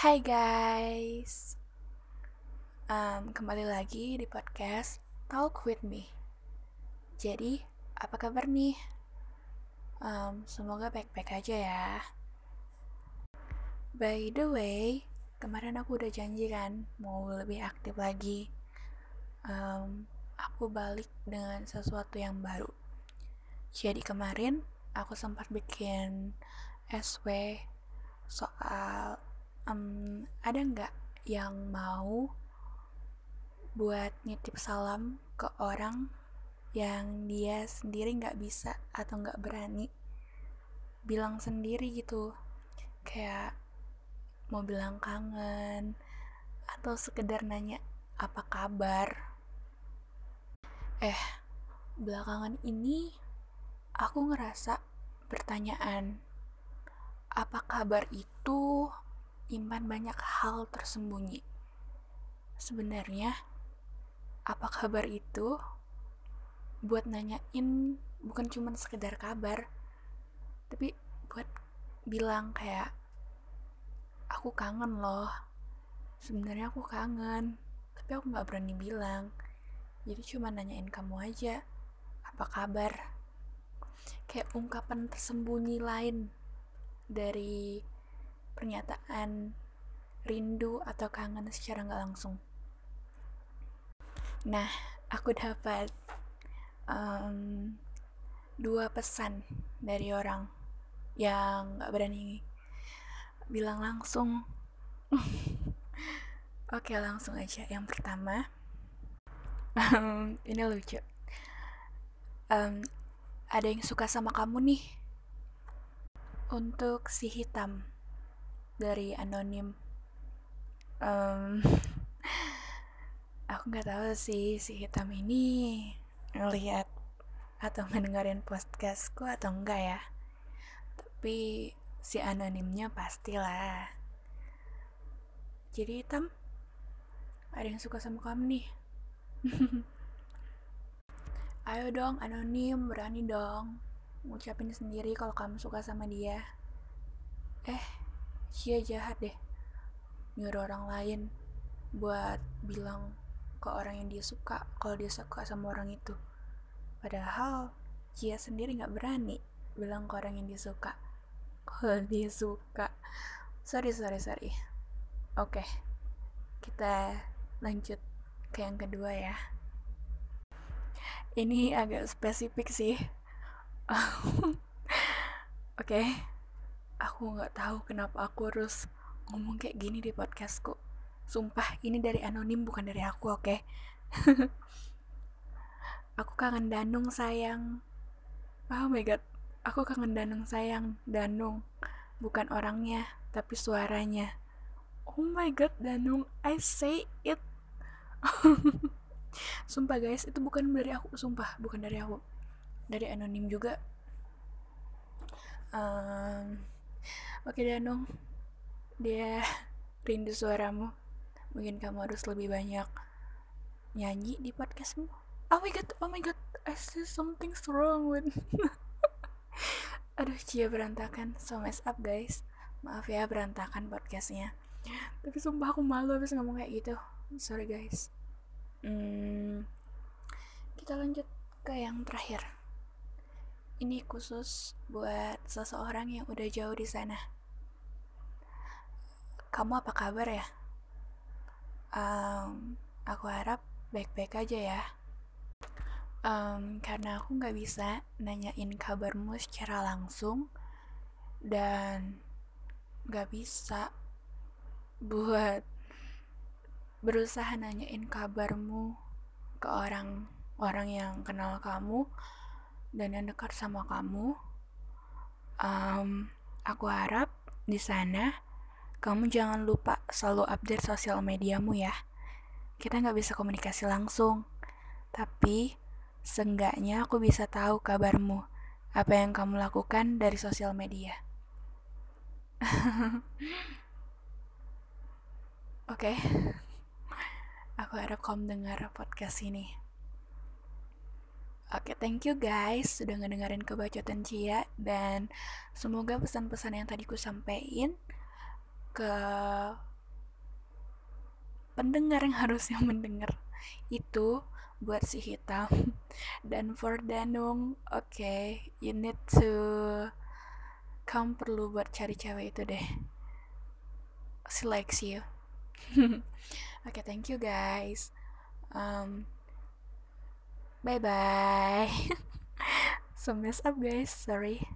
Hai guys, um, kembali lagi di podcast Talk with Me. Jadi, apa kabar nih? Um, semoga baik-baik aja ya. By the way, kemarin aku udah janji kan mau lebih aktif lagi. Um, aku balik dengan sesuatu yang baru. Jadi kemarin aku sempat bikin SW soal um, ada nggak yang mau buat nitip salam ke orang yang dia sendiri nggak bisa atau nggak berani bilang sendiri gitu? Kayak mau bilang kangen atau sekedar nanya apa kabar? Eh belakangan ini aku ngerasa pertanyaan apa kabar itu impan banyak hal tersembunyi. Sebenarnya, apa kabar itu buat nanyain bukan cuma sekedar kabar, tapi buat bilang kayak aku kangen loh. Sebenarnya aku kangen, tapi aku nggak berani bilang. Jadi cuma nanyain kamu aja, apa kabar? Kayak ungkapan tersembunyi lain dari pernyataan rindu atau kangen secara nggak langsung. Nah, aku dapat um, dua pesan dari orang yang nggak berani bilang langsung. Oke, langsung aja. Yang pertama, um, ini lucu. Um, ada yang suka sama kamu nih. Untuk si hitam, dari anonim. Um, aku nggak tahu sih si hitam ini ngelihat atau mendengarin podcastku atau enggak ya. Tapi si anonimnya pastilah. Jadi hitam ada yang suka sama kamu nih? Ayo dong anonim berani dong. Ngucapin sendiri kalau kamu suka sama dia. Eh Cia jahat deh. Nyuruh orang lain buat bilang ke orang yang dia suka kalau dia suka sama orang itu. Padahal Cia sendiri nggak berani bilang ke orang yang dia suka. Kalau dia suka. Sorry sorry sorry. Oke kita lanjut ke yang kedua ya. Ini agak spesifik sih. Oke. okay aku nggak tahu kenapa aku harus ngomong kayak gini di podcastku. Sumpah ini dari anonim bukan dari aku oke? Okay? aku kangen Danung sayang. Oh my god aku kangen Danung sayang. Danung bukan orangnya tapi suaranya. Oh my god Danung I say it. Sumpah guys itu bukan dari aku. Sumpah bukan dari aku. Dari anonim juga. Um, Oke Danung, dia rindu suaramu. Mungkin kamu harus lebih banyak nyanyi di podcastmu. Oh my god, oh my god, I see something wrong with. Aduh, Cia berantakan. So mess up guys. Maaf ya berantakan podcastnya. Tapi sumpah aku malu habis ngomong kayak gitu. Sorry guys. Hmm, kita lanjut ke yang terakhir. Ini khusus buat seseorang yang udah jauh di sana. Kamu apa kabar ya? Um, aku harap baik-baik aja ya. Um, karena aku nggak bisa nanyain kabarmu secara langsung dan nggak bisa buat berusaha nanyain kabarmu ke orang orang yang kenal kamu dan yang dekat sama kamu. Um, aku harap di sana kamu jangan lupa selalu update sosial mediamu ya. Kita nggak bisa komunikasi langsung, tapi seenggaknya aku bisa tahu kabarmu, apa yang kamu lakukan dari sosial media. Oke, okay. aku harap kamu dengar podcast ini. Oke, okay, thank you guys sudah ngedengerin kebacotan Cia dan semoga pesan-pesan yang tadi ku sampaikan ke pendengar yang harusnya mendengar itu buat si hitam dan for Danung. Oke okay, you need to kamu perlu buat cari cewek itu deh. She likes you. Oke okay, thank you guys. Um, bye bye so mess up guys. Sorry